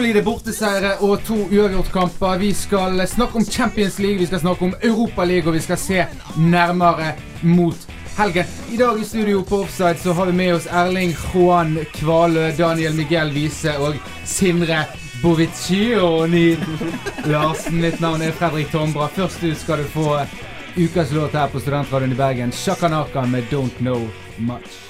bunnsolide borteseiere og to uavgjortkamper. Vi skal snakke om Champions League, vi skal snakke om Europa League, og vi skal se nærmere mot helgen. I dag i studio på Offside så har vi med oss Erling Juan Kvalø, Daniel Miguel Wiese og Sindre Boviccioni Larsen. Mitt navn er Fredrik Tombra. Først ut skal du få ukas låt her på Studentradioen i Bergen. Shakanaka med Don't Know Much.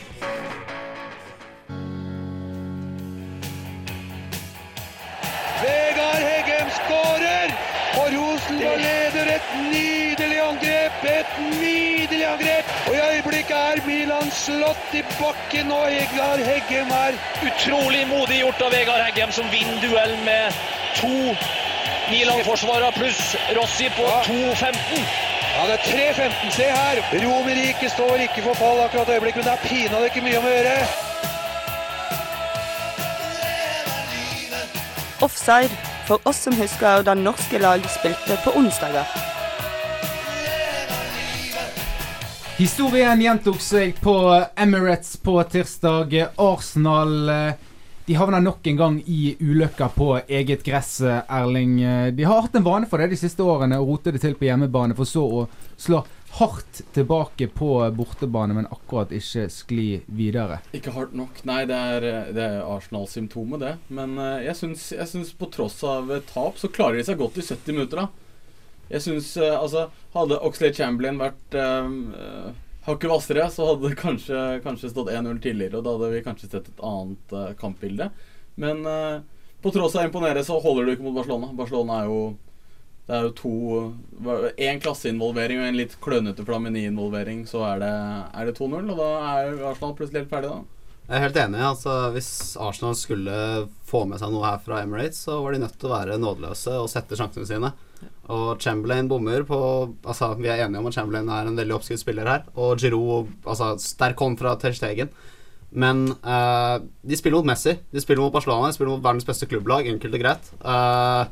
Milan slått i bakken, og Vegard Heggem er Utrolig modig gjort av Vegard Heggem, som vinner duell med to Milan-forsvarere pluss Rossi på Ja. 2.15. Ja, det er 3-15. Se her! Romerike står ikke for fall akkurat i øyeblikket, men det er pinadø ikke mye om å gjøre. Offside for oss som husker da norske lag spilte på onsdager. Historien gjentok seg på Emirates på tirsdag. Arsenal eh, de havna nok en gang i ulykka på eget gress, eh, Erling. Eh, De har hatt en vane for det de siste årene, å rote det til på hjemmebane, for så å slå hardt tilbake på bortebane, men akkurat ikke skli videre. Ikke hardt nok. Nei, det er, er Arsenal-symptomet, det. Men eh, jeg syns, jeg syns på tross av tap, så klarer de seg godt i 70 minutter, da. Jeg syns eh, Altså, hadde Oxlade Chamberlain vært uh, hakket hvassere, så hadde det kanskje, kanskje stått 1-0 tidligere, og da hadde vi kanskje sett et annet eh, kampbilde. Men eh, på tross av å imponere, så holder du ikke mot Barcelona. Barcelona er jo det er jo to Én klasseinvolvering og en litt klønete Flamini-involvering, så er det, det 2-0. Og da er Arsenal plutselig helt ferdig, da. Jeg er helt enig. altså Hvis Arsenal skulle få med seg noe her fra Emirates, så var de nødt til å være nådeløse og sette sjansene sine. Og Chamberlain bommer på Altså Vi er enige om at Chamberlain er en veldig oppskrytt spiller her. Og Giroud altså Sterk hånd fra Ter Stegen. Men uh, de spiller mot Messi. De spiller mot Barcelona. De spiller mot verdens beste klubblag. Enkelt og greit. Uh,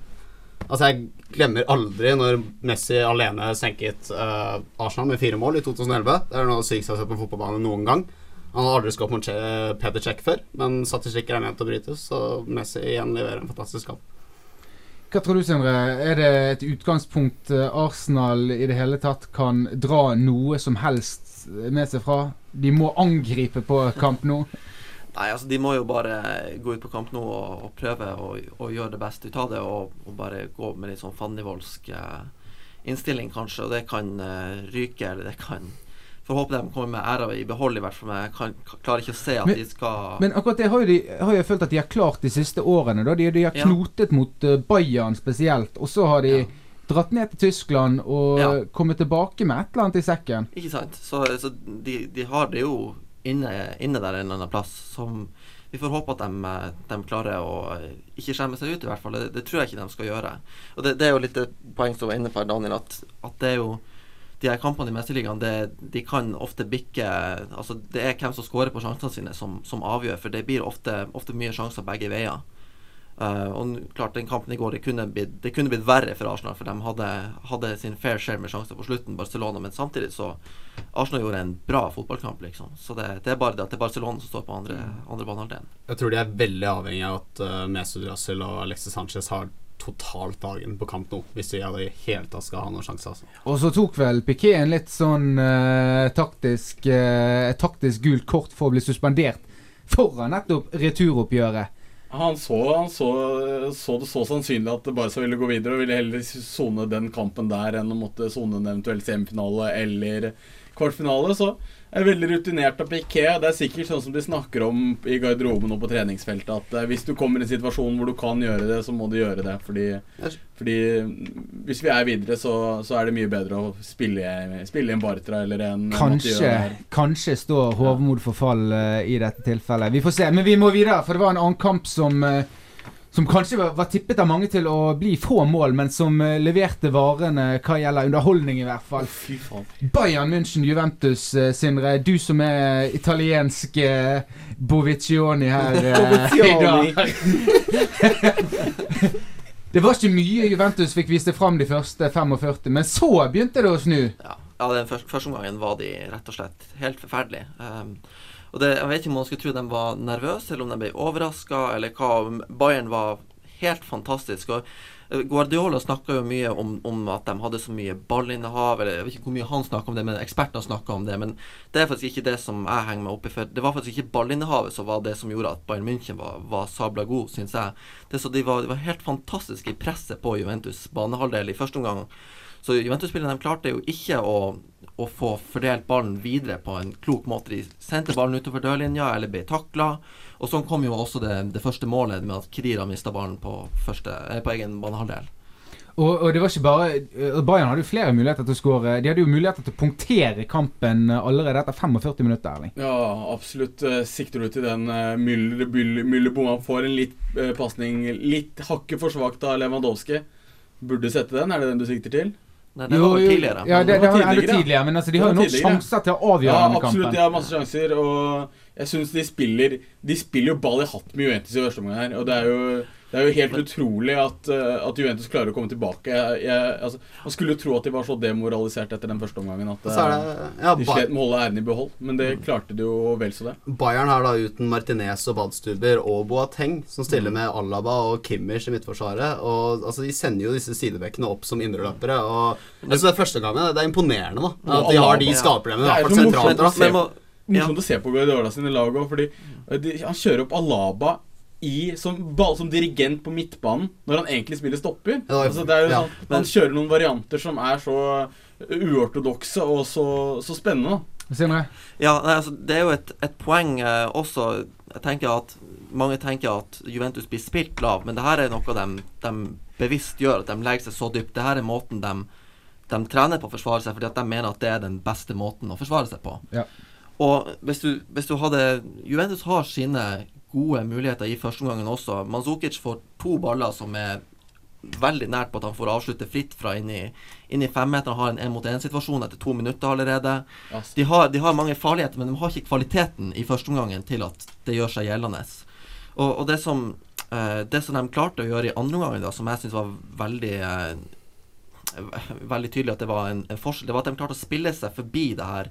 altså Jeg glemmer aldri når Messi alene senket uh, Arsenal med fire mål i 2011. Det er noe av det sykeste jeg har sett på fotballbanen noen gang. Han har aldri skåret mot Cech før, men statistikker er ment å brytes, så Messi igjen leverer en fantastisk kamp. Hva tror du, Sindre? Er det et utgangspunkt eh, Arsenal i det hele tatt kan dra noe som helst med seg fra? De må angripe på kamp nå. Nei, altså De må jo bare gå ut på kamp nå og, og prøve å, å gjøre det beste ut av det. Og, og bare gå med litt sånn fannivoldsk eh, innstilling, kanskje. Og det kan eh, ryke, eller det kan Får håpe de kommer med æra i behold, i hvert fall. Jeg kan, klarer ikke å se at Men- de skal Men akkurat det har jo de, har jo følt at de har klart de siste årene. Da. De, de har Ja. mot uh, Bayern spesielt, og så har de Ja. dratt ned til Tyskland og Ja. kommet tilbake med et eller annet i sekken. Ikke sant? Så, så de, de har det jo inne, inne der en eller annen plass som vi får håpe at de, eh, de klarer å eh, ikke skjemme seg ut, i hvert fall. Det, det tror jeg ikke de skal gjøre. Og det, det er jo litt poeng som var inne på Daniel, at, at det er jo de her kampene i Mesterligaen, det- de kan ofte bikke Altså, det er hvem som skårer på sjansene sine, som, som avgjør. For det blir ofte, ofte mye sjanser begge veier. Uh, og klart, den kampen i går, det kunne blitt, det kunne blitt verre for Arsenal, for de hadde, hadde sin fair share med sjanser på slutten, Barcelona. Men samtidig så Arsenal gjorde en bra fotballkamp, liksom. Så det, det er bare det at det er Barcelona som står på andre, andre banehalvdelen. Jeg tror de er veldig avhengig av at uh, Mesut Rassel og Alexis Sanchez har totalt dagen på kamp nå, hvis de i det hele tatt skal ha noen sjanse. Altså. Og så tok vel Piquet en litt sånn uh, taktisk uh, taktisk gult kort for å bli suspendert foran nettopp returoppgjøret. Han så, han så, så det så sannsynlig at Barca ville gå videre, og ville heller sone den kampen der enn å måtte sone en eventuell semifinale eller kvartfinale. Så er veldig rutinert av Piquet. Det er sikkert sånn som de snakker om i garderoben og på treningsfeltet, at eh, hvis du kommer i en situasjon hvor du kan gjøre det, så må du gjøre det. Fordi, fordi hvis vi er videre, så, så er det mye bedre å spille, spille en Bartra eller en Kanskje, kanskje står hovmod for fall uh, i dette tilfellet. Vi får se. Men vi må videre, for det var en annen kamp som, eh, som kanskje var, var tippet av mange til å bli få mål, men som eh, leverte varene hva gjelder underholdning, i hvert fall. Fy faen. Bayern München, Juventus, eh, Sindre. Du som er italiensk eh, Boviccioni her i dag. det var ikke mye Juventus fikk vist fram de første 45, men så begynte det å snu. Ja, ja den første, første omgangen var de rett og slett helt forferdelige. Um, og det, Jeg vet ikke om man skulle tro de var nervøse, eller om de ble overraska, eller hva. Bayern var helt fantastisk. og eh, Guardiola snakka jo mye om, om, at de hadde så mye ballinnehav. eller Jeg vet ikke hvor mye han snakka om det, men eksperter snakka om det. Men det er faktisk ikke det som jeg henger meg opp i. Det var faktisk ikke ballinnehavet som var det som gjorde at Bayern München var, var sabla god, syns jeg. Det så de, var, de var helt fantastiske i presset på Juventus banehalvdel i første omgang. Så Juventus-spillerne klarte jo ikke å, å, få fordelt ballen videre på en klok måte. De sendte ballen utover dørlinja eller ble takla. Og sånn kom jo også det, det første målet med at Krira mista ballen på, første, eh, på egen banehalvdel. Og, og, det var ikke bare eh, Bayern hadde jo flere muligheter til å skåre. De hadde jo muligheter til å punktere kampen eh, allerede etter 45 minutter. Erling. Ja, absolutt. Sikter du til den Müller Han får en litt eh, pasning litt hakket for svakt av Lewandowski. Burde sette den, er det den du sikter til? Nei, det var jo tidligere. Ja, det, det var enda tidligere, men altså, de har jo nok sjanser til å avgjøre ja, denne kampen. Absolutt, de har masse sjanser, og jeg syns de spiller De spiller jo ball i hatt med Juventus i første omgang her, og det er jo det er jo helt utrolig at, uh, at, Juventus klarer å komme tilbake. Jeg, jeg, altså, man skulle jo tro at de var så demoralisert etter den første omgangen at det, ja, de slet med å holde æren i behold. Men det mm. klarte de jo vel så det. Bayern har da uten Martinez og Badstuber og Boateng, som stiller mm. med Alaba og Kimmich i midtforsvaret. Og altså, De sender jo disse sidebekkene opp som indreløpere. Og altså, det er første gangen, det er imponerende da at de har de skaperlemmene. Det er så morsomt, å se, morsomt å se på Guardiola sine lag òg, fordi de, han kjører opp Alaba i, som, som, dirigent på midtbanen når han egentlig spiller stopper. Ja, altså, det er jo ja, sånn, han kjører noen varianter som er så uortodokse og så, så spennende. Ja, nei, altså, det er jo et, et poeng eh, også Jeg tenker at Mange tenker at Juventus blir spilt lav, men det her er noe de, de bevisst gjør. At de legger seg så dypt. Det her er måten de, de trener på å forsvare seg, fordi at de mener at det er den beste måten å forsvare seg på. Ja. Og hvis du, hvis du hadde Juventus har sine gode muligheter i første omgangen også. Manzukic får to baller som er veldig nært på at han får avslutte fritt fra inn i, inn i femmeteren. Har en én-mot-én-situasjon etter to minutter allerede. De har, de har, mange farligheter, men de har ikke kvaliteten i første omgangen til at det gjør seg gjeldende. Og, og det, som, eh, det, som, de klarte å gjøre i andre omgang, som jeg syns var veldig eh, Veldig tydelig at det var en, en forskjell, det var at de klarte å spille seg forbi det her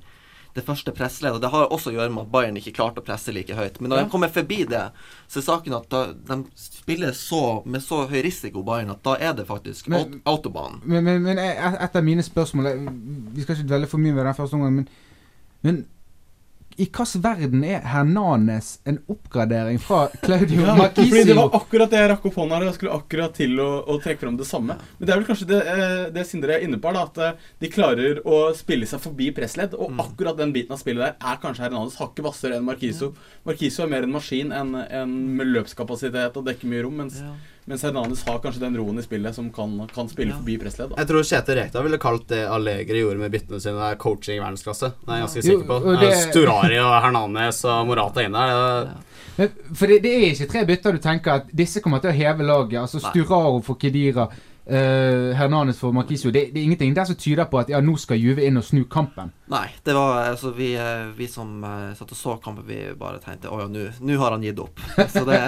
det første presseleddet. Det har også å gjøre med at Bayern ikke klarte å presse like høyt. Men når de kommer forbi det, så er saken at da, de spiller så, med så høy risiko, Bayern, at da er det faktisk men, autobanen. Men, men, men, et av mine spørsmål Vi skal ikke dvele for mye ved den første omgangen, men, men i hvilken verden er Hernanes en oppgradering fra Claudio ja, Marquisio? Fordi Det var akkurat det jeg rakk opp hånda Jeg skulle akkurat til å, å trekke fram det samme. Men det er vel kanskje det, eh, det Sindre er inne på, da, at eh, de klarer å spille seg forbi pressledd. Og mm. akkurat den biten av spillet der er kanskje Hernanes hakket hvassere enn Marquiso. Marquiso er mer en maskin enn en med løpskapasitet og dekker mye rom. mens ja. Mens Hernanes har kanskje den roen i spillet som kan, kan spille ja. forbi pressledd. Jeg tror Kjetil Rekdal ville kalt det Allegri gjorde med byttene sine, coaching i verdensklasse. Det er jeg ganske sikker på. Jo, det... Sturari og Hernanes og Morata inne der. Ja. For det, det, er ikke tre bytter du tenker at disse kommer til å heve laget. Altså Sturaro for Kedira. Uh, Hernanes for Marquisio. Det, det, er ingenting der som tyder på at ja, nå skal Juve inn og snu kampen. Nei, det var altså vi, eh, vi som uh, satt og så kampen, vi bare tenkte å ja, nå har han gitt opp. Så det,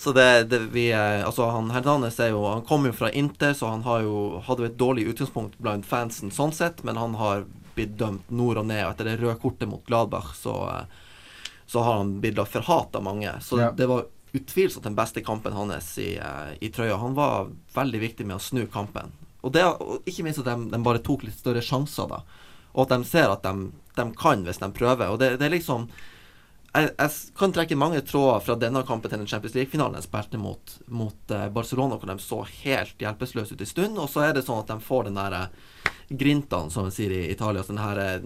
så det, det vi Altså, han Hernanes er jo Han kom jo fra Inter, så han har jo, hadde jo et dårlig utgangspunkt blant fansen sånn sett, men han har blitt dømt nord og ned. Og etter det røde kortet mot Gladbach, så, så har han blitt forhat av mange. Så ja. det var utvilsomt den beste kampen hans i, uh, i, trøya. Han var veldig viktig med å snu kampen. Og, det, og ikke minst at de, de, bare tok litt større sjanser, da. Og at de ser at de, de kan hvis de prøver. Og det, det er liksom jeg, jeg, kan trekke mange tråder fra denne kampen til den Champions League-finalen de spilte mot, mot uh, Barcelona, hvor de så helt hjelpeløse ut en stund. Og så er det sånn at de får den der grintaen, grintene, som de sier i Italia. den her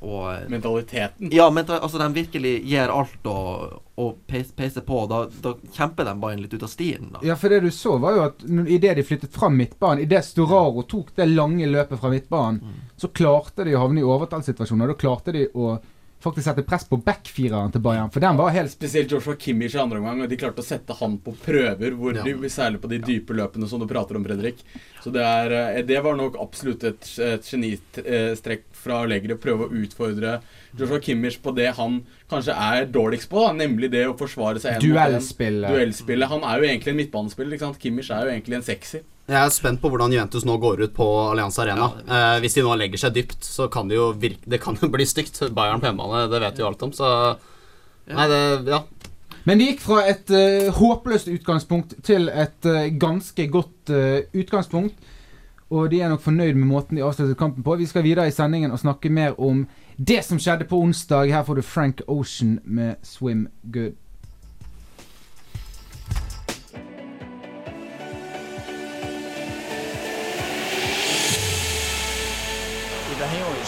og Mentaliteten? Ja, mental, altså de virkelig gir alt og, og peiser på. Da, da, kjemper de bare litt ut av stien. Da. Ja, for det du så, var jo at idet de flyttet fram midtbanen, idet Storaro tok det lange løpet fra midtbanen, mm. så klarte de å havne i overtallssituasjoner. Da klarte de å faktisk sette press på backfireren til Bayern, for den var helt Spesielt Joshua Kimmich i andre omgang, de klarte å sette han på prøver, hvor Ja. de, særlig på de dype løpene som du prater om, Fredrik. Så det, er, eh, det var nok absolutt et, et genistrekk fra Allegri å prøve å utfordre Joshua Kimmich på det han kanskje er dårligst på, da, nemlig det å forsvare seg duellspillet. Duellspillet. Han er jo egentlig en midtbanespiller. ikke sant? Kimmich er jo egentlig en sexy. Jeg er spent på hvordan Juventus nå går ut på Allianz Arena. eh, hvis de nå legger seg dypt, så kan det jo virke Det kan jo bli stygt. Bayern på hjemmebane, det vet vi jo alt om, så Nei, det Ja. Men det gikk fra et uh, håpløst utgangspunkt til et uh, ganske godt uh, utgangspunkt. Og de er nok fornøyd med måten de avsluttet kampen på. Vi skal videre i sendingen og snakke mer om det som skjedde på onsdag. Her får du Frank Ocean med 'Swim Good'.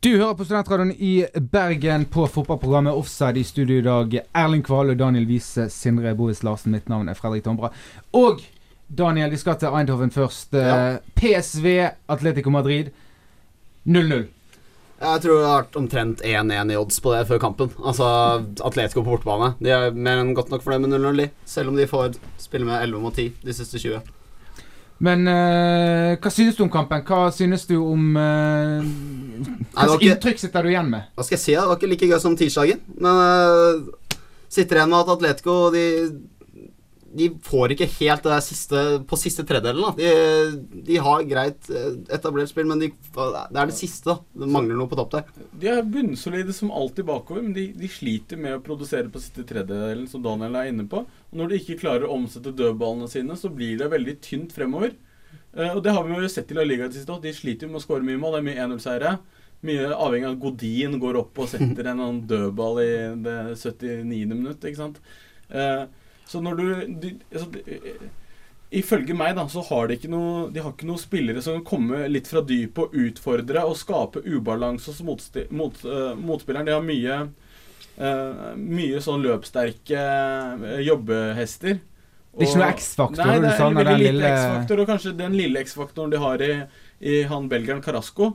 Du hører på Studentradioen i Bergen på fotballprogrammet Offside i studio i dag. Erling Kvale, Daniel Wiese, Sindre Bovis Larsen. Mitt navn er Fredrik Tombra. Og Daniel, vi skal til Eindhoven først. Ja. PSV, Atletico Madrid 0-0. Jeg tror det har vært omtrent 1-1 i odds på det før kampen. Altså Atletico på bortebane. De er mer enn godt nok for det med 0-0. Selv om de får spille med 11 mot 10 de siste 20. Men uh, hva synes du om kampen? Hva synes du om uh, slags ikke- inntrykk sitter du igjen med? Hva skal jeg si? Det var ikke like gøy som tirsdagen. Men uh, sitter igjen med at Atletico de, de får ikke helt det der siste på siste tredjedelen. De, de har greit øh, etablert spill, men de, det er det siste. Det mangler noe på topp der. De er bunnsolide som alltid bakover, men de, de sliter med å produsere på siste tredjedelen, som Daniel er inne på. Og når de ikke klarer å omsette dødballene sine, så blir det veldig tynt fremover. Eh, og det har vi jo sett i La Liga i det siste òg. De sliter med å skåre mye mål. Det er mye 1-0-seiere. Mye avhengig av at Godin går opp og setter en dødball i det 79. minutt, ikke sant. Eh, så når du de, altså, de, Ifølge meg da, så har de ikke noe De har ikke noen spillere som kan komme litt fra dypet og utfordre og skape ubalanse hos mot, uh, motspilleren. De har mye uh, Mye sånn løpssterke eh, jobbehester. Det er ikke noe X-faktor, Nei, det er savner veldig den lite lille- X-faktor, og kanskje den lille X-faktoren de har i, i han belgieren Carasco.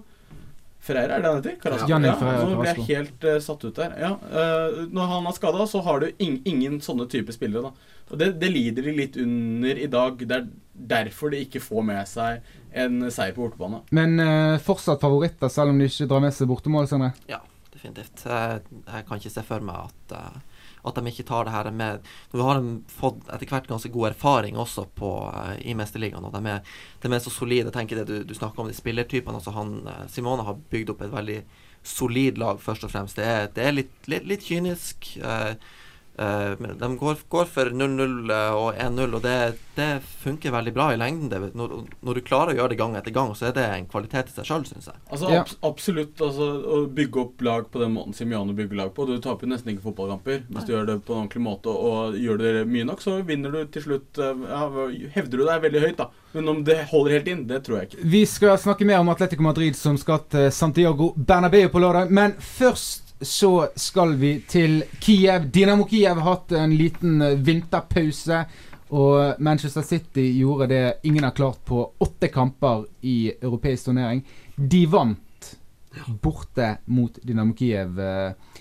Ferreira, er det han heter? Carrasco? Ja, Ja, nå ble jeg helt uh, satt ut der. Ja, uh, når han er skada, så har du ing, ingen sånne type spillere. da. Og det, det lider de litt under i dag. Det er derfor de ikke får med seg en seier på bortebane. Men uh, fortsatt favoritter, selv om de ikke drar med seg bortemål, Sindre? Ja, definitivt. Jeg, jeg kan ikke se for meg at, at de ikke tar det her med Nå har de fått etter hvert ganske god erfaring også på, eh, i Mesterligaen. Og de er, de er så solide. Tenker det du, du snakker om de spillertypene. Altså han, eh, Simone har bygd opp et veldig solid lag, først og fremst. Det er, det er litt, litt, litt kynisk. eh, men de går, går for 0-0 og 1-0, og det, det funker veldig bra i lengden. Det, når, når du klarer å gjøre det gang etter gang, så er det en kvalitet i seg sjøl, syns jeg. Altså ab Absolutt. altså Å bygge opp lag på den måten Simiano bygger lag på Du taper nesten ikke fotballkamper. Hvis du gjør det på en ordentlig måte og gjør det mye nok, så vinner du til slutt eh, ja, Hevder du deg veldig høyt, da. Men om det holder helt inn, det tror jeg ikke. Vi skal snakke mer om Atletico Madrid som skal til Santiago Bernabeu på lørdag. Men først så skal vi til Kiev. Dynamo Kiev har hatt en liten eh, vinterpause. Og Manchester City gjorde det ingen har klart på åtte kamper i europeisk turnering. De vant borte mot Dynamo Kiev, eh,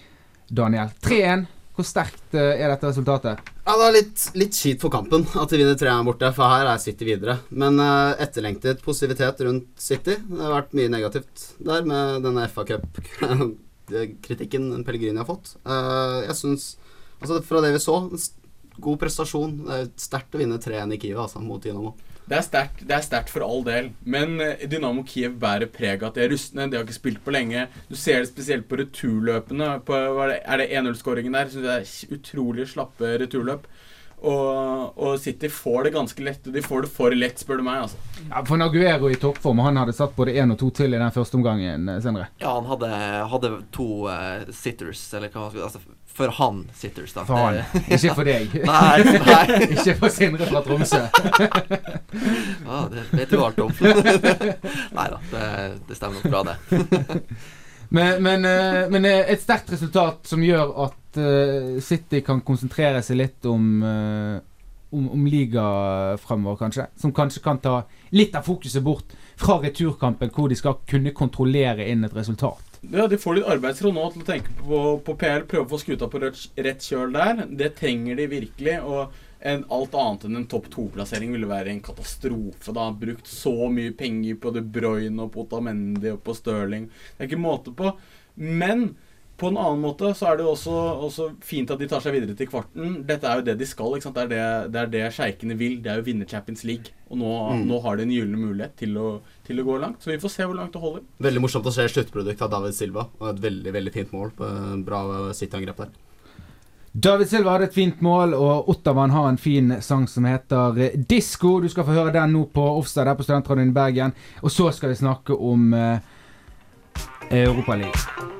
Daniel. 3-1. Hvor sterkt eh, er dette resultatet? Ja, Det er litt, litt kjipt for kampen at de vinner 3-1 borte, for her er City videre. Men uh, etterlengtet positivitet rundt City. Det har vært mye negativt der med denne FA Cup-kritikken Pellegrini har fått. Eh, jeg syns Altså, fra det vi så, god prestasjon. Det er sterkt å vinne 3-1 i Kiev altså, mot Dynamo. Det er sterkt det er sterkt for all del, men eh, Dynamo Kiev bærer preg av at de er rustne. De har ikke spilt på lenge. Du ser det spesielt på returløpene. På, er det, er 1-0-skåringen der? Synes jeg er utrolig slappe returløp. Og, og City får det ganske lett. Og de får det for lett, spør du meg. altså. Ja, for Naguero i toppform, han hadde satt både én og to til i den første omgangen, eh, Sindre. Ja, han hadde, hadde to uh, sitters, eller hva man skal Altså, for han sitters, da. For han, ikke for deg. Nei, nei. ikke for Sindre fra Tromsø. Ja, det vet du alt om. Nei da, det, det stemmer nok bra, det. Men, men, eh, men et sterkt resultat som gjør at eh, City kan konsentrere seg litt om, uh, om, om liga fremover, kanskje. Som kanskje kan ta litt av fokuset bort fra returkampen, hvor de skal kunne kontrollere inn et resultat. Ja, De får litt arbeidsro nå til å tenke på, på PL, prøve å få skuta på rett, rett kjøl der. Det trenger de virkelig. og en, Alt annet enn en topp to-plassering ville være en katastrofe. da Brukt så mye penger på De Bruyne og på Otamendi og på Stirling. Det er ikke måte på. Men på en annen måte så er det jo også, også fint at de tar seg videre til kvarten. Dette er jo det de skal. ikke sant? Det er det, det, er det sjeikene vil. Det er jo vinne Champions League. Og nå, Mm. nå har de en gyllen mulighet til å, til å gå langt. Så vi får se hvor langt det holder. Veldig morsomt å se sluttproduktet av David Silva. Og et veldig veldig fint mål på en bra City-angrep der. David Silva hadde et fint mål, og Ottavan har en fin sang som heter eh, Disko. Du skal få høre den nå på Offside her på Studentradioen i Bergen. Og så skal vi snakke om uh, Europaligaen.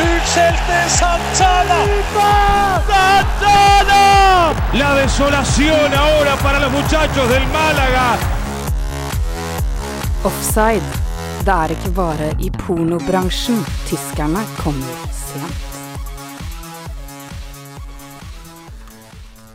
Utskjelte Santana. Santana. La desolación ahora para los muchachos del Málaga. Offside. Det er ikke bare i pornobransjen tyskerne kommer sent.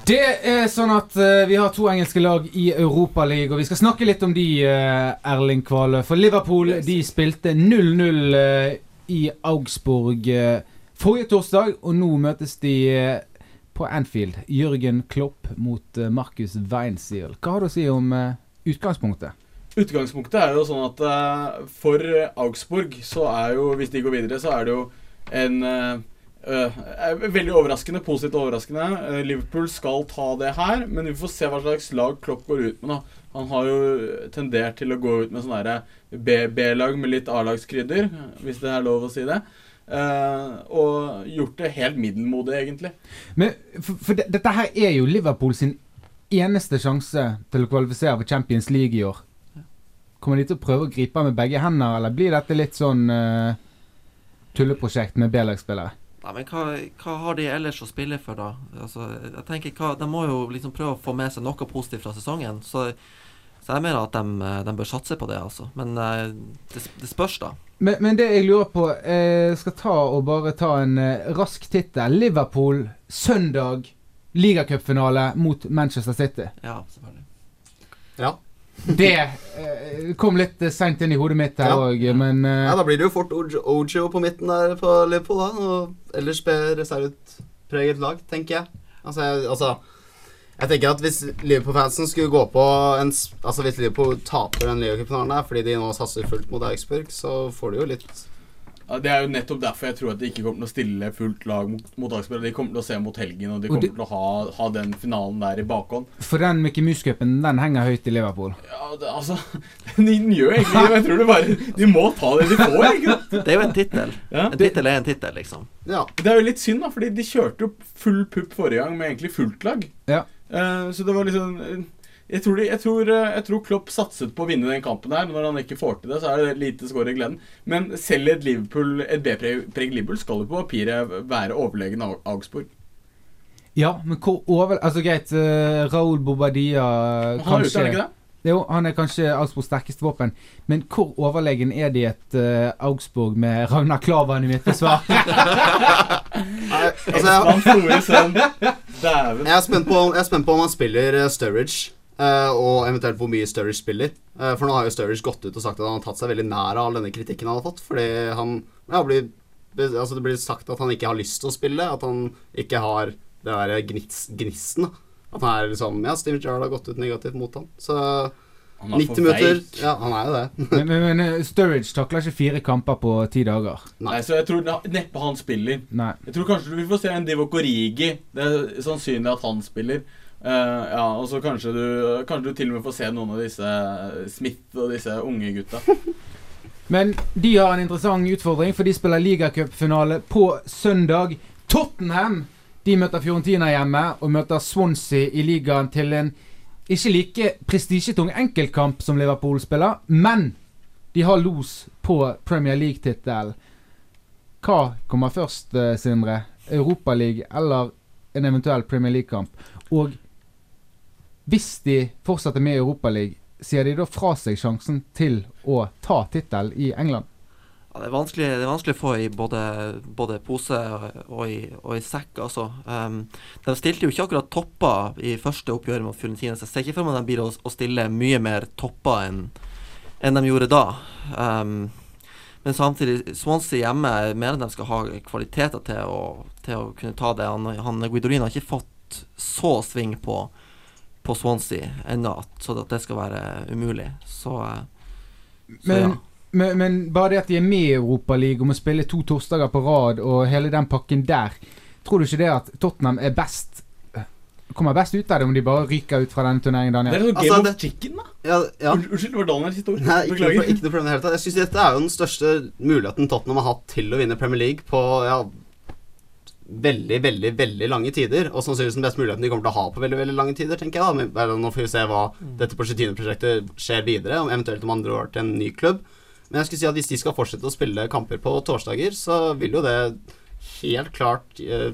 Det er sånn at uh, vi har to engelske lag i Europaligaen, og vi skal snakke litt om de, uh, Erling Kvale. For Liverpool de spilte 0-0 eh, i Augsburg eh, forrige torsdag, og nå møtes de eh, på Anfield. Jørgen Klopp mot eh, Markus Weinziel. Hva har du å si om utgangspunktet? Utgangspunktet er jo sånn at for Augsburg så er jo, hvis de går videre, så er det jo en veldig overraskende, positivt overraskende. Eh, Liverpool skal ta det her, men vi får se hva slags lag Klopp går ut med. da. Han har jo tendert til å gå ut med sånne B-lag med litt A-lagskrydder, hvis det er lov å si det. Uh, og gjort det helt middelmodig, egentlig. Men for, for det, dette her er jo Liverpool sin eneste sjanse til å kvalifisere for Champions League i år. Kommer de til å prøve å gripe med begge hender, eller blir dette litt sånn uh, tulleprosjekt med B-lagsspillere? Nei, men hva, hva har de ellers å spille for, da? Altså, jeg tenker, hva, De må jo liksom prøve å få med seg noe positivt fra sesongen. Så, så jeg mener at de, eh, de bør satse på det, altså. Men eh, det, det spørs, da. Men, men det jeg lurer på Jeg skal ta og bare ta en eh, rask tittel. Liverpool søndag ligacupfinale mot Manchester City. Ja, selvfølgelig. Ja. Det eh, kom litt uh, seint inn i hodet mitt her Ja. men eh, Ja, Da blir det jo fort Ojo på midten der på Liverpool, da. Og ellers reserveutpreget lag, tenker jeg. Altså, jeg, altså jeg tenker at Hvis Liverpool-fansen skulle gå på en Altså Hvis Liverpool taper den der fordi de nå satser fullt mot Augsburg, så får de jo litt Ja, det er jo nettopp derfor jeg tror at de ikke kommer til å stille fullt lag mot, mot. De kommer til å se mot helgen, og de Og kommer det- til å ha, ha den finalen der i bakhånd. For den Mickey Mouse-cupen, den henger høyt i Liverpool. Ja, det, altså Den gjør egentlig det, men jeg tror det bare De må ta det de får, ikke sant? Det er jo en tittel. Ja. En tittel er en tittel, liksom. Ja. Det er jo litt synd, da, fordi de kjørte jo full pupp forrige gang med egentlig fullt lag. Ja. Uh, så det var liksom eh, jeg tror, de, jeg, tror, eh, jeg tror Klopp satset på å vinne den kampen her. Når han ikke får til det, så er det lite skår i gleden. Men selv et Liverpool Et B-preg Liverpool skal jo på papiret være overlegen av Augsburg. Ja, men hvor over... Altså Greit, uh, Raoul Bobadilla Han er ute, er han ikke det? Jo, han er kanskje Augsburgs sterkeste våpen. Men hvor overlegen er de et uh, Augsburg med Ragnar Klavan i midtforsvar? Altså, jeg, jeg, er spent på, jeg er spent på om han spiller uh, Sturridge. Eh, og eventuelt hvor mye Sturridge spiller. Eh, for nå har jo Sturridge gått ut og sagt at han har tatt seg veldig nær av all denne kritikken han har fått. Fordi han ja, blir, altså Det blir sagt at han ikke har lyst til å spille. At han ikke har det der gnits, gnisten. da. At han er liksom Ja, Steven Gerrard har gått ut negativt mot han. Så Han er 90 minutter. Ja, han er jo det. Men, men, men eh, Sturridge takler ikke fire kamper på ti dager. Nei, så jeg tror neppe han spiller. Nei. Jeg tror kanskje vi får se en Divo Korigi. Det er sannsynlig at han spiller. Eh, ja, og så kanskje du Kanskje du til og med får se noen av disse Smith og disse unge gutta. Men de har en interessant utfordring, for de spiller ligacupfinale på søndag. Tottenham de møter Fiorentina hjemme og møter Swansea i ligaen til en ikke like prestisjetung enkeltkamp som Liverpool spiller, men de har los på Premier League-tittelen. Hva kommer først, eh, Sindre? Europaliga eller en eventuell Premier League-kamp? Og hvis de fortsetter med Europaligaen, sier de da fra seg sjansen til å ta tittel i England? Ja, det, er det er vanskelig å få i både, både pose og i, og i sekk. Altså. Um, de stilte jo ikke akkurat topper i første oppgjør mot Fiorentina, jeg ser ikke for meg at de blir å, å stille mye mer topper enn en de gjorde da. Um, men samtidig, Swansea hjemme mener de skal ha kvaliteter til å, til å kunne ta det. Han, han Guidolin har ikke fått så sving på, på Swansea ennå, så at det skal være umulig. Så, eh, så Men, ja. men, men bare det at de er med i Europaligaen og må spille to torsdager på rad og hele den pakken der, tror du ikke det at Tottenham er best Kommer best ut av det om de bare ryker ut fra denne turneringen, Daniel? Det er sånn Altså, Game of Chicken, da. Ja, ja. Unnskyld, det var Daniel sitt ord. Nei, ikke noe, ikke noe problem i det hele tatt. Jeg synes Dette er jo den største muligheten Tottenham har hatt til å vinne Premier League på ja, veldig, veldig veldig lange tider. Og sannsynligvis den beste muligheten de kommer til å ha på veldig veldig lange tider, tenker jeg. da Nå får vi se hva dette Porcetino-prosjektet skjer videre, om eventuelt om andre år til en ny klubb. Men jeg skulle si at hvis de skal fortsette å spille kamper på torsdager, så vil jo det helt klart eh,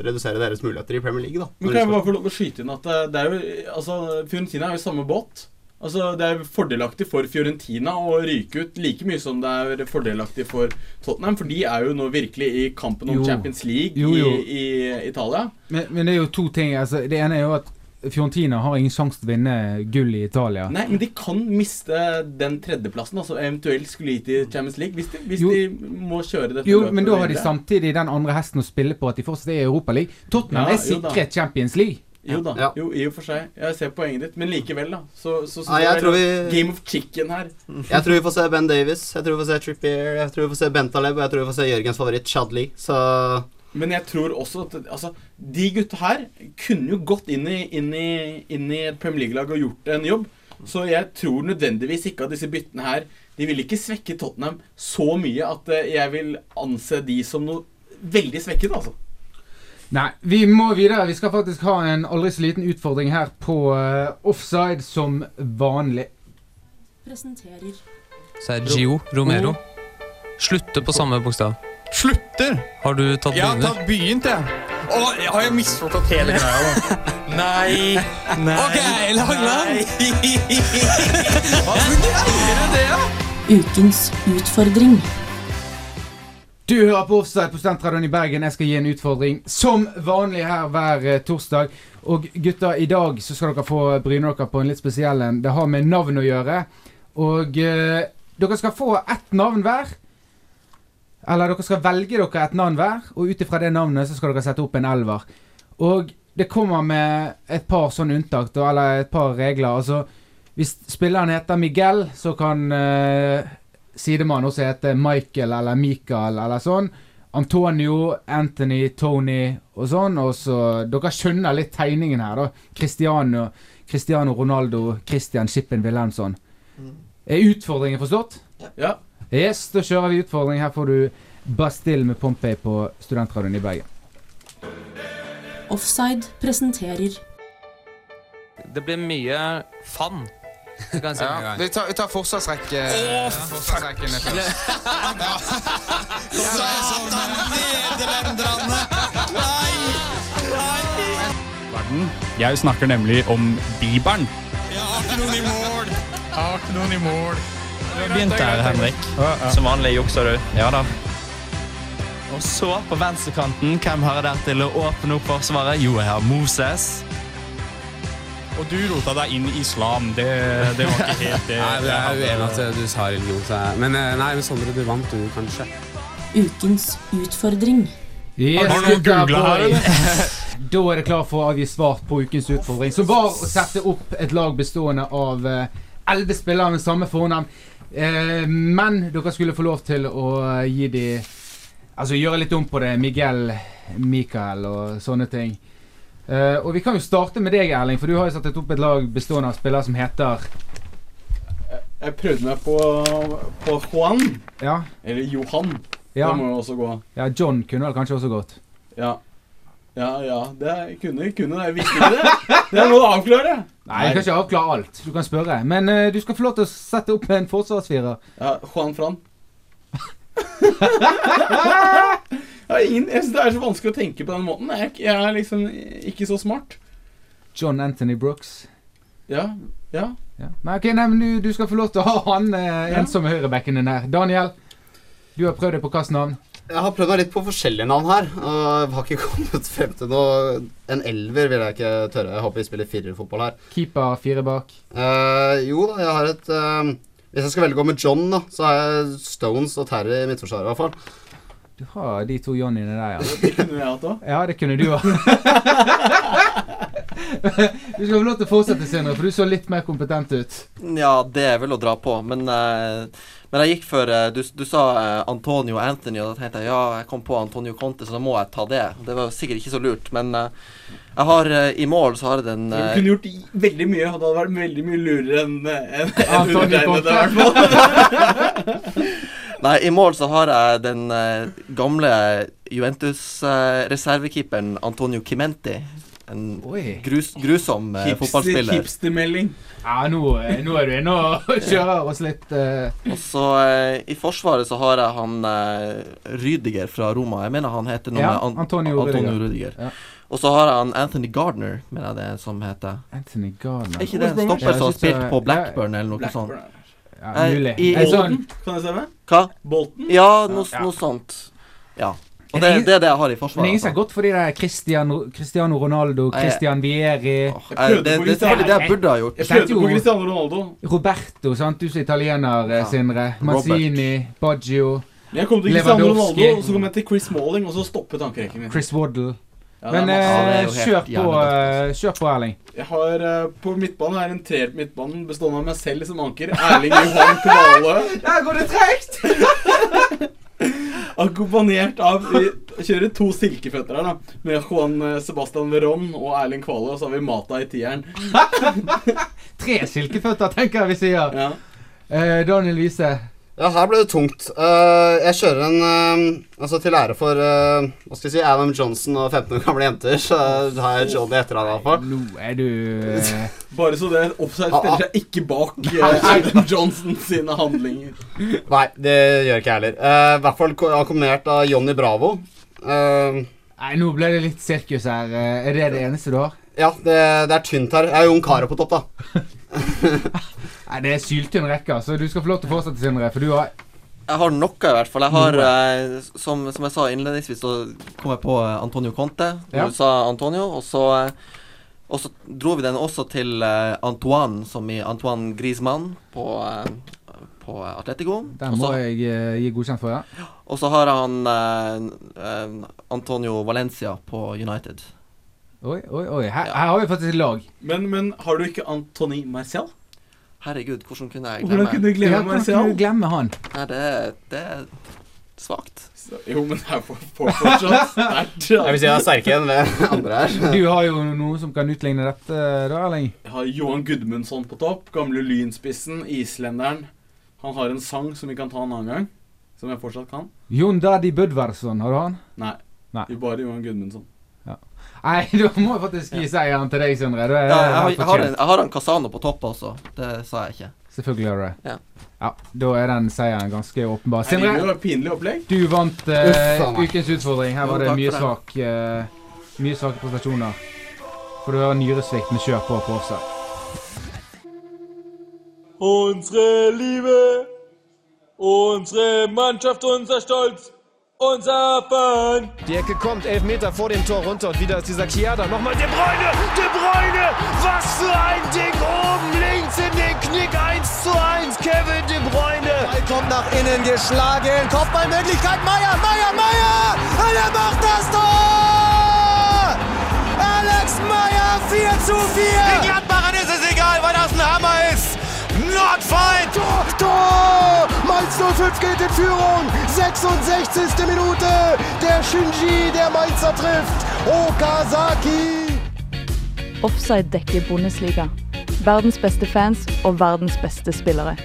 redusere deres muligheter i Premier League, da. Men kan jeg bare få lov å skyte inn at eh, det er jo Altså, Fiorentina er jo i samme båt. Altså, Det er fordelaktig for Fiorentina å ryke ut like mye som det er fordelaktig for Tottenham, for de er jo nå virkelig i kampen om Jo. Champions League Jo, jo. I, i Italia. Men, men det er jo to ting. Altså, det ene er jo at Fiorentina har ingen sjanse til å vinne gull i Italia. Nei, men de kan miste den tredjeplassen, altså eventuelt skulle gitt i Champions League, hvis de, hvis de må kjøre dette Jo, men da har de samtidig den andre hesten å spille på, at de fortsatt er i Europaligaen. Tottenham Ja, er sikret Champions League. Jo da, Ja. jo, i og for seg. Jeg ser poenget ditt, men likevel, da. Så, så, så tror vi- Game of Chicken her. Jeg tror vi får se Ben Davis, jeg tror vi får se Trippier, jeg tror vi får se Bentaleb, og jeg tror vi får se Jørgens favoritt Chadli. Så Men jeg tror også at altså, de gutta her kunne jo gått inn i, inn i, inn i et Premier League-lag og gjort en jobb. Så jeg tror nødvendigvis ikke at disse byttene her De vil ikke svekke Tottenham så mye at eh, jeg vil anse de som noe veldig svekket, altså. Nei, vi må videre. Vi skal faktisk ha en aldri så liten utfordring her på uh, offside som vanlig. Presenterer Sergio Romero. Slutter på samme bokstav. Slutter? Har du tatt Jeg har begynner? tatt begynt, jeg. Å, har jeg misforstått hele greia, da? Nei. Nei. Ok, Langland. Hva greier du det, da? Ukens utfordring. Du hører på Offside på Studentradioen i Bergen. Jeg skal gi en utfordring som vanlig her hver eh, torsdag. Og gutter, i dag så skal dere få bryne dere på en litt spesiell en. Det har med navn å gjøre. Og eh, dere skal få ett navn hver. Eller dere skal velge dere et navn hver, og ut ifra det navnet så skal dere sette opp en elver. Og det kommer med et par sånne unntak, eller et par regler. Altså, hvis spilleren heter Miguel, så kan uh, sidemann også heter Michael eller Michael eller sånn. Antonio, Anthony, Tony og sånn. Og så Dere skjønner litt tegningen her, da. Cristiano, Cristiano Ronaldo, Christian Shippen Wilhelmsson. Er utfordringen forstått? Ja. Yes, da kjører vi utfordring. Her får du Bastille med Pompeii på Studentradioen i Bergen. Offside presenterer Det blir mye fann. Kan en Ja, gang. vi tar, vi tar forsvarsrekke. forsvarsrekken først. Verden. Jeg snakker nemlig om Bibelen. Jeg har ikke noen i mål. Jeg har ikke noen i mål. Begynte her, Henrik. Som vanlig jukser du. Ja da. Og så, på venstrekanten, hvem har jeg der til å åpne opp forsvaret? Jo, jeg har Moses. Og du rota deg inn i islam. Det, det var ikke helt det. Nei, det er uenig at du sa religion. så jeg- Men eh, nei, men Sondre, du vant, du, kanskje. Ukens utfordring. Yes, Har du googla her, eller? Da er det klar for å avgi svar på ukens utfordring, som var å sette opp et lag bestående av eh, elleve spillere med samme fornavn. Eh, men dere skulle få lov til å gi de Altså gjøre litt om på det. Miguel, Michael og sånne ting. Eh, og vi kan jo starte med deg, Erling, for du har jo satt opp et lag bestående av spillere som heter Jeg prøvde meg på, på Juan. Ja. Eller Johan. Ja. Det må jo også gå. Ja, John kunne vel kanskje også gått. Ja. Ja, ja. Det kunne, kunne det. Visste ikke det. Det må du avklare. Nei, du kan ikke avklare alt. Du kan spørre. Men uh, du skal få lov til å sette opp en forsvarsfirer. Ja, Juan Fran. jeg, er ingen, jeg synes det er så vanskelig å tenke på den måten. Jeg, jeg er liksom ikke så smart. John Anthony Brooks. Ja, ja. Ja. Nei, ok, nei, men du, du skal få lov til å ha han eh, Ja. ensomme høyrebekken din her. Daniel, du har prøvd deg på hvilket navn? Jeg har prøvd meg litt på forskjellige navn her. Og har ikke kommet frem til noe En elver vil jeg ikke tørre. Jeg håper vi spiller firerfotball her. Keeper fire bak. Eh, jo da, jeg har et eh, Hvis jeg skal velge å gå med John, da, så har jeg Stones og Terry i midtforsvaret, i hvert fall. Du har de to Johnnyene der, ja. Det kunne jeg hatt òg. Ja, det kunne du òg. du skal få lov til å fortsette, Sindre, for du så litt mer kompetent ut. Ja, det er vel å dra på, men, uh, men jeg gikk for uh, du, du sa uh, Antonio Anthony, og da tenkte jeg ja, jeg kom på Antonio Conte, så da må jeg ta det. Det var sikkert ikke så lurt, men jeg har i mål så har jeg den Du kunne gjort veldig mye, og det hadde vært veldig mye lurere enn en, en Antonio undertegnede, Conte. Nei, i mål så har jeg den eh, gamle Juventus-reservekeeperen Antonio Chimenti. En grus, grusom eh, Hipster- fotballspiller. Hipstermelding. Ja, nå, eh, nå er du inne og kjører oss litt Uh. Og så eh, I Forsvaret så har jeg han eh, Rydiger fra Roma. Jeg mener han heter noe Ja, med An Antonio Antonio Rydiger. Ja. Og så har jeg han Anthony Gardner, mener jeg det er som heter. Anthony Gardner. Er ikke det en stopper som har spilt på Blackburn eller noe sånt? Ja, mulig. i- Er sånn- Kan jeg stemme? Hva? Bolten? Ja, noe, Ja. noe sånt. Ja. Og det, det er det jeg har i forsvaret. Men ingen ser godt altså. gått for de der Cristiano, Cristiano Ronaldo, Nei, Christian Vieri Jeg det- er selvfølgelig det jeg burde ha gjort. Jeg prøvde på Cristiano Ronaldo. Roberto, sant? du som italiener, eh, Ja. Sindre. Mazzini, Baggio, Men jeg kom til Cristiano Ronaldo, og så kom jeg til Chris Malling, og så stoppet tankerekken min. Chris Waddle. Ja, Men eh, Ja, kjør, på, eh, kjør på, Erling. Jeg har eh, På midtbanen er en treer på midtbanen bestående av meg selv som anker. Erling Johan Kvale. Der går det tregt! Akkompagnert av Vi kjører to silkeføtter her, da. Med Juan eh, Sebastian Veron og Erling Kvale, og så har vi Mata i tieren. Tre silkeføtter, tenker jeg vi sier. Eh, Daniel Wiese. Ja, her ble det tungt. Uh, jeg kjører en uh, Altså til ære for uh, Hva skal jeg si Adam Johnson og 15 år gamle jenter, så har jeg Johnny etter ham iallfall. Nå er du Bare så det Offside stiller seg ikke bak Adam Johnson sine handlinger. Nei, det gjør ikke jeg heller. Eh, I hvert fall akkompagnert av Johnny Bravo. Nei, nå ble det litt sirkus her. Er det det eneste du har? ja, det, det er tynt her. Jeg er Jon Carew på topp, da. Nei, Det er syltynn rekke, så du skal få lov til å fortsette, Sindre. For du har Jeg har noe, i hvert fall. Jeg har, eh, som, som jeg sa innledningsvis, så kom jeg på eh, Antonio Conte. Ja. Du sa Antonio, og så eh, og så dro vi den også til eh, Antoine, som i Antoine Griezmann på, på Atletico. Den må så- jeg gi godkjent for, ja. Og så har han eh, Antonio Valencia på United. Oi, oi, oi. Her, her har vi faktisk et lag. Men, men har du ikke Antony Marcial? Herregud, hvordan kunne jeg Hvordan glemme kunne du glemme Ja, hvordan kunne du glemme han? Nei, det, det er svakt. Jo, men det er for, for fortsatt sterkt. Jeg vil si han er sterkere enn det andre her. Du har jo noe som kan utligne dette, da, Erling. Jeg har Johan Gudmundsson på topp. Gamle Lynspissen. Islenderen. Han har en sang som vi kan ta en annen gang. Som jeg fortsatt kan. Jon Daddy Budvarsson, har du han? Nei. Nei. Det er bare Johan Gudmundsson. Nei, da må jeg faktisk gi seieren til deg, Sindre. Du er Ja, jeg, har, jeg, har en, jeg har en Casano på topp også. Det sa jeg ikke. Selvfølgelig gjør du det. Ja. Ja, Da er den seieren ganske åpenbar. Sindre, du vant meg. ukens utfordring. Her var det mye, svak, uh, mye svake prestasjoner. For du har nyresvikt med kjør på på offside. Unsere Liebe, unsere Mannschaft, unser Stolz, unser Fan. Die Ecke kommt, elf Meter vor dem Tor runter und wieder ist dieser Chiada. Nochmal De Bruyne, De Bruyne, was für ein Ding oben links in den Knick, 1 zu 1, Kevin De Bruyne. Ball kommt nach innen geschlagen, Kopfballmöglichkeit, Meier, Meier, Meier, und er macht das Tor! Alex Meier, 4 zu 4. Den Gladbachern ist es egal, weil das ein Hammer ist. Nordfeind! Tor, Tor! Mainz 05 geht in Führung. 66. Minute. Der Shinji, der Mainzer trifft. Okazaki. Offside dekker Bundesliga. Verdens beste fans og verdens beste spillere.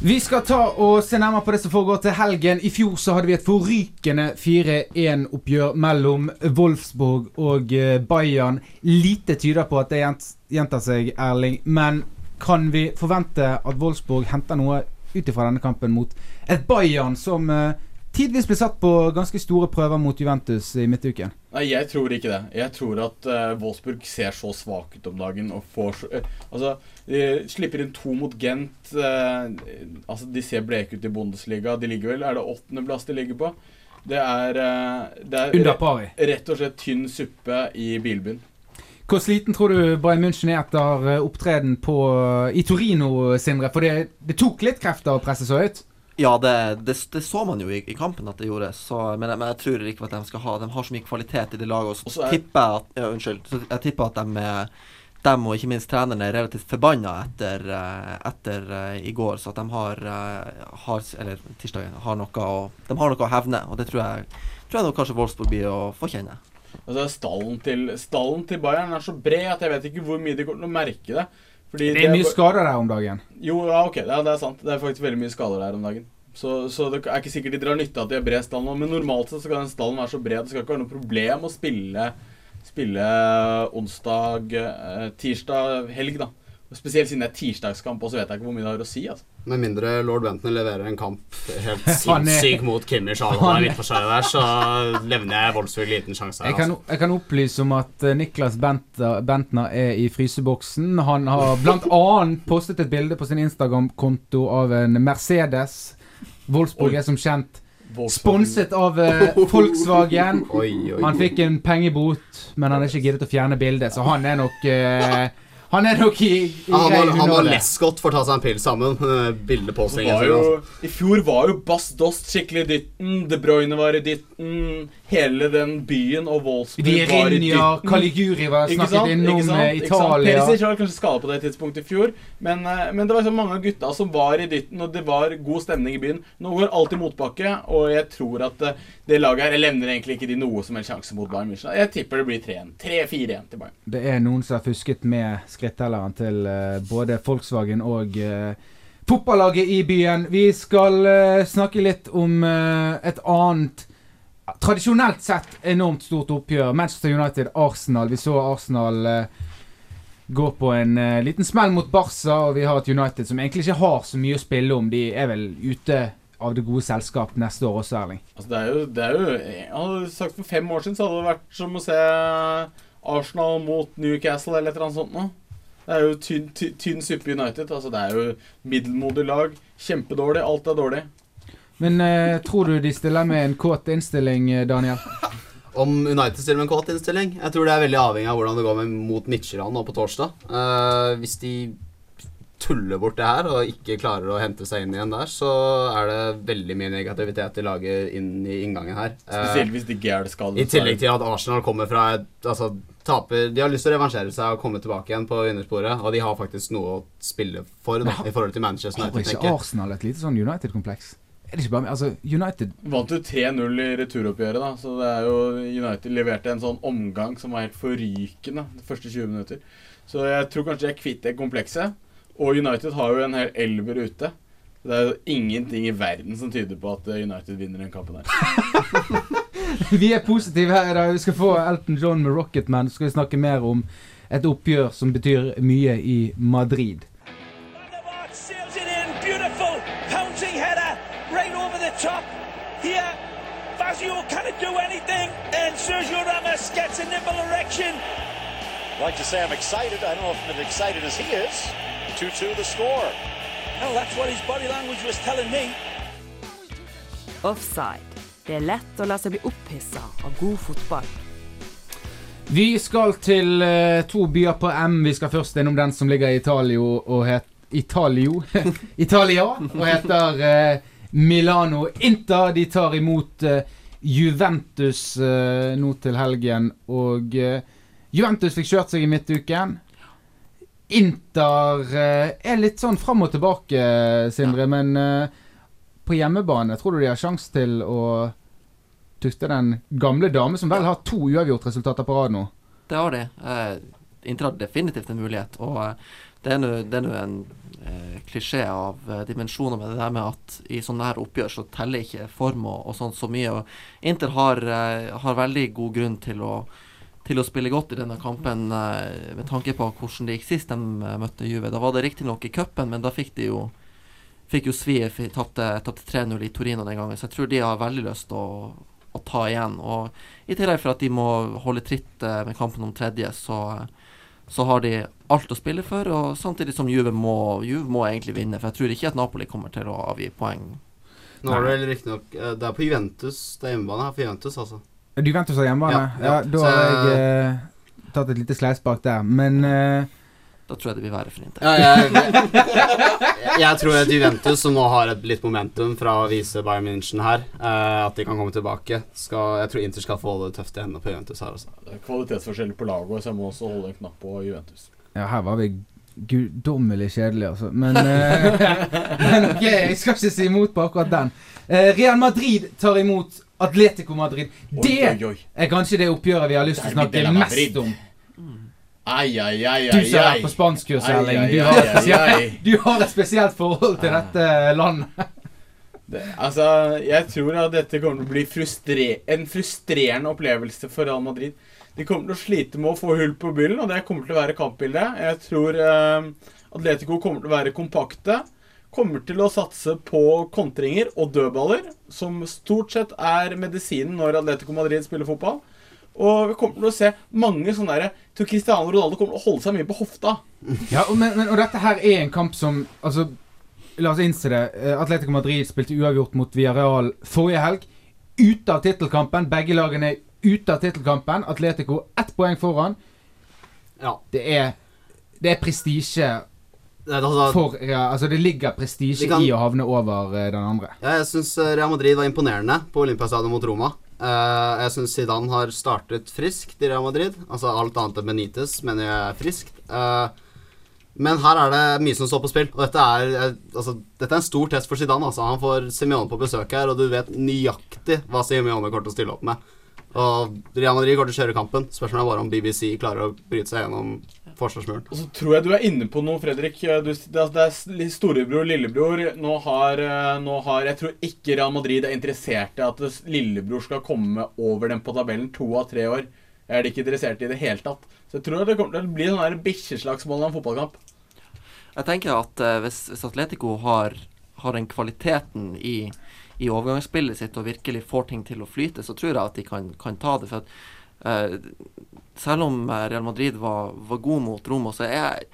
Vi skal ta og se nærmere på det som foregår til helgen. I fjor så hadde vi et forrykende 4-1-oppgjør mellom Wolfsburg og eh, Bayern. Lite tyder på at det gjent- gjentar seg, Erling. Men kan vi forvente at Wolfsburg henter noe ut ifra denne kampen mot et Bayern som eh, tidvis ble satt på ganske store prøver mot Juventus i midtuken? Nei, jeg tror ikke det. Jeg tror at uh, Wolfsburg ser så svak ut om dagen og får så uh, Altså, de slipper inn to mot Gent. Uh, altså, de ser bleke ut i Bundesliga. De ligger vel Er det åttendeplass de ligger på? Det er, det er pari. rett og slett tynn suppe i bilbyen. Hvor sliten tror du Bayern München er etter opptreden på, i Torino, Sindre? For det, det tok litt krefter å presse så høyt? Ja, det, det, det så man jo i, i kampen at det gjorde. Så, men, men jeg tror ikke at de skal ha De har så mye kvalitet i det laget. Og så, er- tipper jeg at ja, Unnskyld. Så jeg tipper at de, de og ikke minst trenerne er relativt forbanna etter, eh, etter uh, i går. Så at de har, uh, har Eller tirsdagen har noe å De har noe å hevne. Og det tror jeg Tror jeg nok kanskje Wolfsburg blir å få kjenne. Altså, stallen til, stallen til Bayern er så bred at jeg vet ikke hvor mye de kommer til å merke det. Fordi Det er mye skader der om dagen. Jo, ja, ok, ja, det er sant. Det er faktisk veldig mye skader der om dagen. Så, så det er ikke sikkert de drar nytte av at de har bred stall nå, men normalt sett så kan den stallen være så bred det skal ikke være noe problem å spille, spille onsdag, eh, tirsdag, helg, da. Spesielt siden det er tirsdagskamp, og så vet jeg ikke hvor mye det har å si. altså. Med mindre lord Benton leverer en kamp helt sinnssyk mot Han- alle midt forsvaret der, så levner jeg Wolfsburg liten sjanse her. Jeg kan, Altså. jeg kan opplyse om at eh, Niklas Bentner, Bentner er i fryseboksen. Han har annet postet et bilde på sin Instagram-konto av en Mercedes. Wolfsburg er som kjent Volkswagen. sponset av eh, Volkswagen. Oi, oi, oi. Han fikk en pengebot, men han har ikke giddet å fjerne bildet, så han er nok eh, Han er nok i, i Han var, han var hundre. for å ta seg en pils sammen. eh, jo, Altså. I fjor var jo Bass Dost skikkelig dytten. De Bruyne var i dytten. Hele den byen og Wolfsburg var i dytten. Caliguri var snakket innom eh? Italia. Perisic var kanskje skada på det tidspunktet i fjor, men, eh, men det var så mange av gutta som var i dytten, og det var god stemning i byen. Nå går alt i motbakke, og jeg tror at det laget her Jeg levner egentlig ikke de noe som helst sjanse mot Bayern München. Jeg tipper det blir 3-1. 3-4-1 til Bayern. Det er noen som har fusket med skrittelleren til eh, både Volkswagen og eh, fotballaget i byen. Vi skal eh, snakke litt om et annet tradisjonelt sett enormt stort oppgjør. Manchester United-Arsenal. Vi så Arsenal gå på en uh, liten smell mot Barca, og vi har et United som egentlig ikke har så mye å spille om. De er vel ute av det gode selskap neste år også, Erling. Altså, det er jo, det er jo Jeg hadde sagt For fem år siden så hadde det vært som å se Arsenal mot Newcastle eller et eller annet sånt noe. Det er jo tynn, tynn, tynn suppe United. Altså, det er jo middelmodig lag. Kjempedårlig. Alt er dårlig. Men eh, tror du de stiller med en kåt innstilling, eh, Daniel? Om United stiller med en kåt innstilling? Jeg tror det er veldig avhengig av hvordan det går med, mot Midtjylland nå på torsdag. Uh, hvis de tuller bort det her og ikke klarer å hente seg inn igjen der, så er det veldig mye negativitet i laget inn i inngangen her. Eh, Spesielt hvis de ikke skal. I tillegg til at Arsenal kommer fra et altså, taper, De har lyst til å revansjere seg og komme tilbake igjen på vinnersporet, og de har faktisk noe å spille for da, i forhold til Manchester Har United. ikke tenker jeg. Arsenal et lite sånn United-kompleks? Er det ikke bare Altså, United Vant jo 3-0 i returoppgjøret, da. Så det er jo United leverte en sånn omgang som var helt forrykende de første 20 minutter. Så jeg tror kanskje jeg kvitter komplekset. Og United har jo en hel elver ute. Det er jo ingenting i verden som tyder på at eh, United vinner den kampen her. Vi er positive her i dag. Vi skal få Elton John med Rocketman. Så skal vi snakke mer om et oppgjør som betyr mye i Madrid. Like to say I'm excited. I don't know if I'm as excited as he is. 2-2 the score. Hell, that's what his body language was telling me. Offside. Det er lett å la seg bli opphissa av god fotball. Vi skal til eh, to byer på M. Vi skal først innom den som ligger i Italio og het Italio Italia og heter eh, Milano Inter. De tar imot eh, Juventus eh, nå til helgen, og eh, Juventus fikk kjørt seg i midtuken. Inter eh, er litt sånn fram og tilbake, Sindre. Men eh, på hjemmebane, tror du de har sjanse til å tukte den gamle dame som vel har to uavgjort-resultater på rad nå? Det har de. Eh, Inter har definitivt en mulighet. Og det er nå en klisjé av dimensjoner med det der med at i sånne her oppgjør så teller ikke form og, og sånt så mye. Og Inter har, har veldig god grunn til å, til å spille godt i denne kampen eh, med tanke på hvordan det gikk sist de eh, møtte Juve. Da var det riktignok i cupen, men da fikk de jo Fikk jo svi, tapte tapte 3-0 i Torino den gangen, så jeg tror de har veldig lyst til å, å ta igjen. Og i tillegg for at de må holde tritt eh, med kampen om tredje, så, så har de alt å spille for. Og samtidig som Juve må, Juve må egentlig vinne, for jeg tror ikke at Napoli kommer til å avgi poeng. Nå er det riktignok Det er på Juventus. Det er hjemmebane her for Juventus, altså. Juventus har hjemmebane? Ja, Ja, ja. da har jeg uh, tatt et lite sleisbak der. Men uh, Da tror jeg det blir være for Inter. Ja, jeg, jeg, jeg tror at Juventus, som nå har et litt momentum fra å vise Bayern München her, eh, at de kan komme tilbake skal, Jeg tror Inter skal få det tøft i hendene på Juventus her. også. Det er kvalitetsforskjell på laget, så jeg må også holde en knapp på Juventus. ja, her var vi guddommelig kjedelige, altså. Men, eh, men ok, jeg skal ikke si imot på akkurat den. Eh, Real Madrid tar imot Atletico Madrid. Det oi, oi. er kanskje det oppgjøret vi har lyst til å snakke mest om. Ai, ai, ai, ai, Du som vært på spanskkurs, Erling. Du, du har et spesielt forhold til dette landet. Det, altså, jeg tror at dette kommer til å bli frustre en frustrerende opplevelse for Real Madrid. De kommer til å slite med å få hull på byllen, og det kommer til å være kampbildet. Jeg tror uh, Atletico kommer til å være kompakte. Kommer til å satse på kontringer og dødballer, som stort sett er medisinen når Atletico Madrid spiller fotball. Og vi kommer til å se mange sånne der, tror Cristiano Ronaldo kommer til å holde seg mye på hofta. Ja, og, men, og dette her er en kamp som Altså, la oss innse det. Eh, Atletico Madrid spilte uavgjort mot Villarreal forrige helg. Ute av tittelkampen. Begge lagene er ute av tittelkampen. Atletico ett poeng foran. Ja. Det er Det er prestisje altså- for ja, Altså, det ligger prestisje de i å havne over uh, den andre. Ja, jeg syns Real Madrid var imponerende på Olympiastadion mot Roma. Uh, jeg syns Zidane har startet friskt i Real Madrid. Altså alt annet enn Benitez mener jeg er friskt. Uh, men her er det mye som står på spill, og dette er, eh, altså, dette er en stor test for Zidane. Altså. Han får Simione på besøk her, og du vet nøyaktig hva Simione kommer til å stille opp med. Og Real Madrid går til å kjøre kampen. Spørsmålet er bare om BBC klarer å bryte seg gjennom forsvarsmuren. Og så tror jeg du er inne på noe, Fredrik. Du, det, er- det er storebror, lillebror. Nå har, eh, nå har Jeg tror ikke Real Madrid er interessert i at lillebror skal komme over dem på tabellen to av tre år. Er de ikke interessert i det hele tatt. Så jeg tror det kommer til å bli sånn bikkjeslagsmål av en fotballkamp. Jeg tenker at eh, hvis, hvis Atletico har, har den kvaliteten i, i overgangsspillet sitt og virkelig får ting til å flyte, så tror jeg at de kan, kan ta det. For at, uh, selv om eh, Real Madrid var, var god mot Roma, så er jeg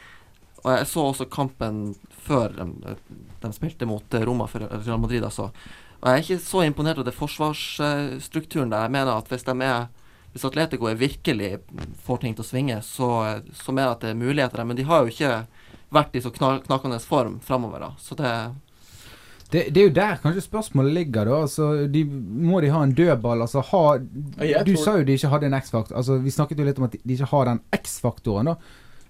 Og jeg så også kampen før de, de spilte mot eh, Roma for Real Madrid, altså. Og jeg er ikke så imponert av det forsvarsstrukturen der. Jeg mener at hvis er hvis Atletico virkelig får ting til å svinge, så, så mener jeg at det er muligheter der. Men de har jo ikke vært i så knakende form framover, da. Så det Det, det er jo der kanskje spørsmålet ligger, da. Altså, de, må de ha en dødball? Altså, ha, du tror- sa jo de ikke hadde en X-faktor. Altså, vi snakket jo litt om at de, de ikke har den X-faktoren da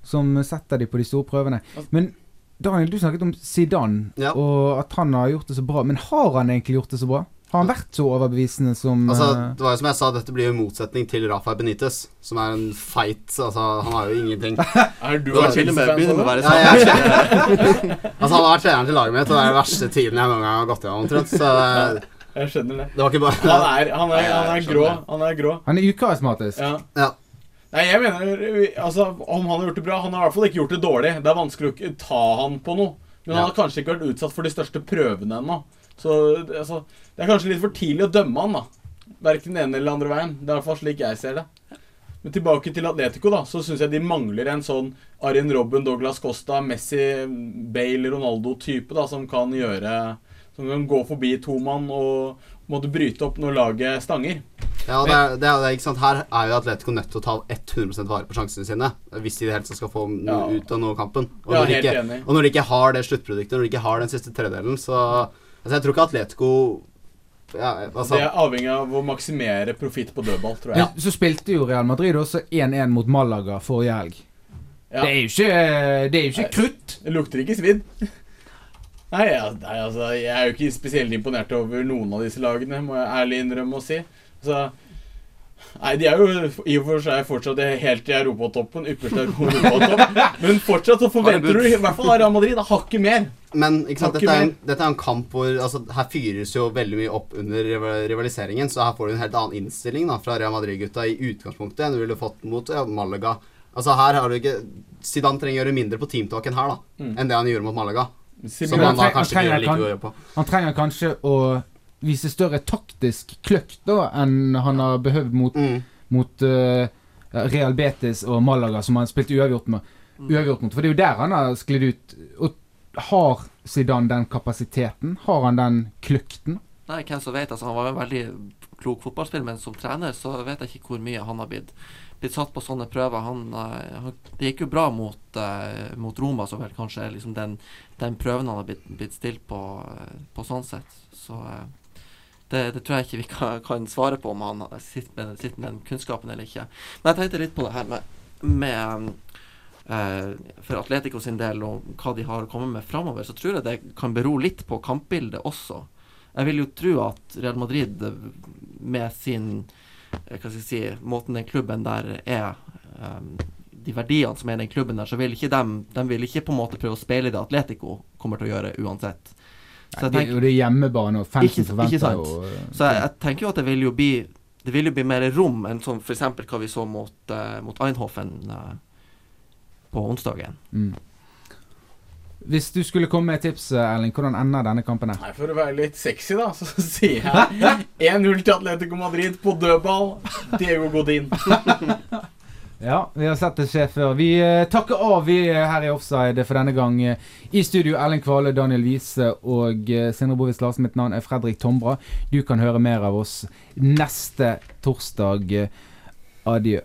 som setter de på de store prøvene. Men Daniel, du snakket om Zidane, ja. og at han har gjort det så bra. Men har han egentlig gjort det så bra? Har han vært så overbevisende som Altså, eh, det var jo som jeg sa, dette blir jo motsetning til Rafael Benitez, som er en feit Altså, han har jo ingenting. Er du har en og med begynt å være da? Ja, jeg altså, han har vært treneren til laget mitt, og det er den verste tiden jeg noen gang har gått gjennom, omtrent. Så det, Jeg skjønner det. det var ikke bare Han er, han er, han er grå. Han er grå. Han er ukarismatisk. Ja. Nei, jeg mener Altså, om han har gjort det bra Han har i hvert fall ikke gjort det dårlig. Det er vanskelig å ikke ta han på noe. Men han har kanskje ikke vært utsatt for de største prøvene ennå. Så altså, det er kanskje litt for tidlig å dømme han, da. Verken den ene eller andre veien. Det er i hvert fall slik jeg ser det. Men tilbake til Atletico, da, så syns jeg de mangler en sånn Arjen Robben, Douglas Costa, Messi, Bale, Ronaldo-type, da, som kan gjøre Som kan gå forbi to mann og måtte bryte opp når laget stanger. Ja, det er, det er, det ikke sant Her er jo Atletico nødt til å ta 100 vare på sjansene sine. Hvis de i det hele tatt skal få Ja. ut av noe kampen. Og, Ja, når de ikke, og når de ikke har det sluttproduktet, når de ikke har den siste tredjedelen, så Altså, jeg tror ikke Atletico ja, altså, Det er avhengig av å maksimere profitt på dødball, tror jeg. Ja. så spilte jo Real Madrid også 1-1 mot Malaga forrige helg. Ja. Det er jo ikke, det er jo ikke krutt. Det lukter ikke svidd. Nei, nei, altså, jeg er jo ikke spesielt imponert over noen av disse lagene, må jeg ærlig innrømme å si. Altså, nei, de er jo i og for seg fortsatt helt i europatoppen, ypperste europatopp. Men fortsatt så forventer du i hvert fall av Real Madrid hakket mer. Men ikke sant, dette, er en, dette er en kamp hvor altså, Her fyres jo veldig mye opp under rivaliseringen, så her får du en helt annen innstilling da, fra Real Madrid-gutta i utgangspunktet enn du ville fått mot ja, Malaga. Altså Her har du ikke Zidane trenger å gjøre mindre på teamtalken her da Mm. enn det han gjorde mot Malaga. Som han da kanskje ikke trenger gjør like kan- mye på. han trenger kanskje å vise større taktisk kløkt da enn han har behøvd mot, mot uh, Real Betis og Malaga, som han spilte uavgjort med. Uavgjort mot. For det er jo der han har sklidd ut. Og har Zidane den kapasiteten? Har han den kløkten? Nei, hvem som vet. Altså, han var en veldig klok fotballspiller, men som trener så vet jeg ikke hvor mye han har blitt, blitt satt på sånne prøver. Han, eh, han, det gikk jo bra mot, uh, mot Roma, som vel kanskje er liksom den, den prøven han har blitt, blitt stilt på, på sånn sett. Så eh, det, det tror jeg ikke vi kan, kan svare på om han sitter med, sitter med den kunnskapen eller ikke. Men jeg tenkte litt på det her med, med eh, for Atletico sin del og hva de har å komme med framover, så tror jeg det kan bero litt på kampbildet også. Jeg vil jo tro at Real Madrid eh, med sin eh, hva skal jeg si, måten den klubben der er eh, De verdiene som er i den klubben der, så vil ikke dem De vil ikke på en måte prøve å speile det Atletico kommer til å gjøre uansett. Så jeg det, tenker- og det er hjemmebane, og fansen ikke, ikke forventer sant. jo eh, Så jeg, jeg tenker jo at det vil jo bli Det vil jo bli mer rom enn sånn f.eks. hva vi så mot, uh, mot Eindhoven uh, på onsdagen. mm. Hvis du skulle komme med et tips, eh, Erling, hvordan ender denne kampen? her? Nei, For å være litt sexy, da, så sier jeg 1-0 til Atletico Madrid på dødball. Diego Godin. Ja, vi har sett det skje før. Vi eh, takker av vi her i Offside for denne gang. Eh, I studio Ellen Kvale, Daniel Wiese og eh, Sindre Bovis Larsen. Mitt navn er Fredrik Tombra. Du kan høre mer av oss neste torsdag. Adjø.